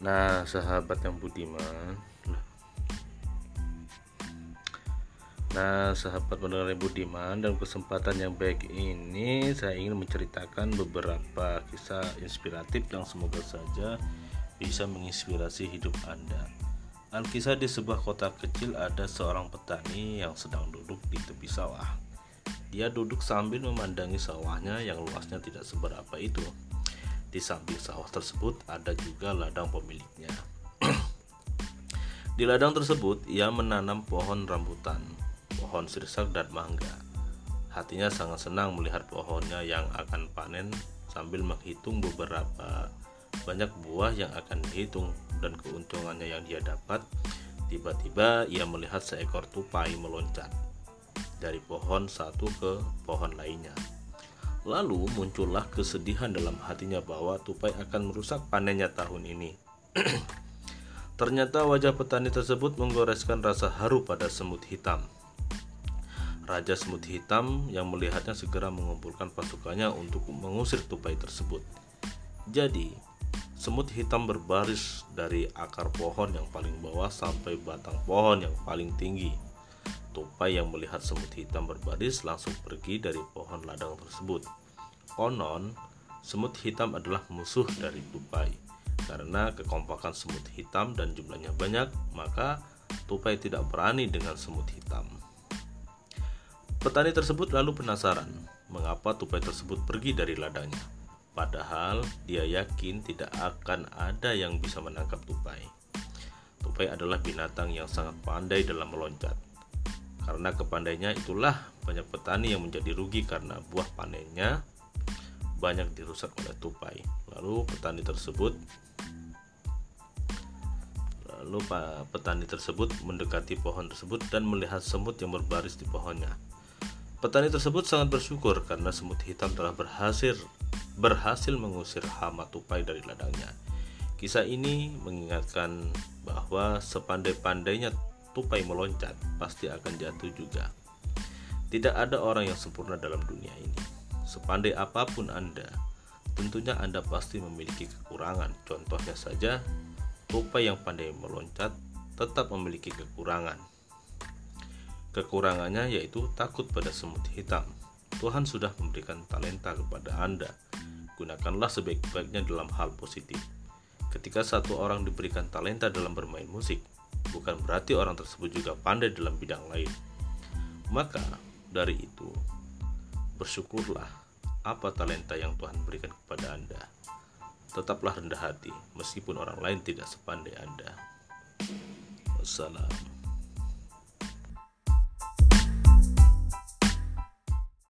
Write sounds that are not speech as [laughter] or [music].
Nah, sahabat yang budiman. Nah, sahabat pendengar yang budiman, dalam kesempatan yang baik ini saya ingin menceritakan beberapa kisah inspiratif yang semoga saja bisa menginspirasi hidup Anda. Alkisah di sebuah kota kecil ada seorang petani yang sedang duduk di tepi sawah. Dia duduk sambil memandangi sawahnya yang luasnya tidak seberapa itu. Di samping sawah tersebut ada juga ladang pemiliknya. Di ladang tersebut ia menanam pohon rambutan, pohon sirsak dan mangga. Hatinya sangat senang melihat pohonnya yang akan panen sambil menghitung beberapa banyak buah yang akan dihitung dan keuntungannya yang dia dapat. Tiba-tiba ia melihat seekor tupai meloncat dari pohon satu ke pohon lainnya. Lalu muncullah kesedihan dalam hatinya bahwa tupai akan merusak panennya tahun ini. [clears throat] Ternyata wajah petani tersebut menggoreskan rasa haru pada semut hitam. Raja semut hitam yang melihatnya segera mengumpulkan pasukannya untuk mengusir tupai tersebut. Jadi, semut hitam berbaris dari akar pohon yang paling bawah sampai batang pohon yang paling tinggi. Tupai yang melihat semut hitam berbaris langsung pergi dari pohon ladang tersebut. Konon, semut hitam adalah musuh dari tupai. Karena kekompakan semut hitam dan jumlahnya banyak, maka tupai tidak berani dengan semut hitam. Petani tersebut lalu penasaran mengapa tupai tersebut pergi dari ladangnya. Padahal dia yakin tidak akan ada yang bisa menangkap tupai. Tupai adalah binatang yang sangat pandai dalam meloncat karena kepandainya itulah banyak petani yang menjadi rugi karena buah panennya banyak dirusak oleh tupai. Lalu petani tersebut lalu petani tersebut mendekati pohon tersebut dan melihat semut yang berbaris di pohonnya. Petani tersebut sangat bersyukur karena semut hitam telah berhasil berhasil mengusir hama tupai dari ladangnya. Kisah ini mengingatkan bahwa sepandai-pandainya tupai meloncat, pasti akan jatuh juga. Tidak ada orang yang sempurna dalam dunia ini. Sepandai apa pun Anda, tentunya Anda pasti memiliki kekurangan. Contohnya saja, tupai yang pandai meloncat tetap memiliki kekurangan. Kekurangannya yaitu takut pada semut hitam. Tuhan sudah memberikan talenta kepada Anda. Gunakanlah sebaik-baiknya dalam hal positif. Ketika satu orang diberikan talenta dalam bermain musik, bukan berarti orang tersebut juga pandai dalam bidang lain. Maka dari itu, bersyukurlah apa talenta yang Tuhan berikan kepada Anda. Tetaplah rendah hati meskipun orang lain tidak sepandai Anda. Wassalam.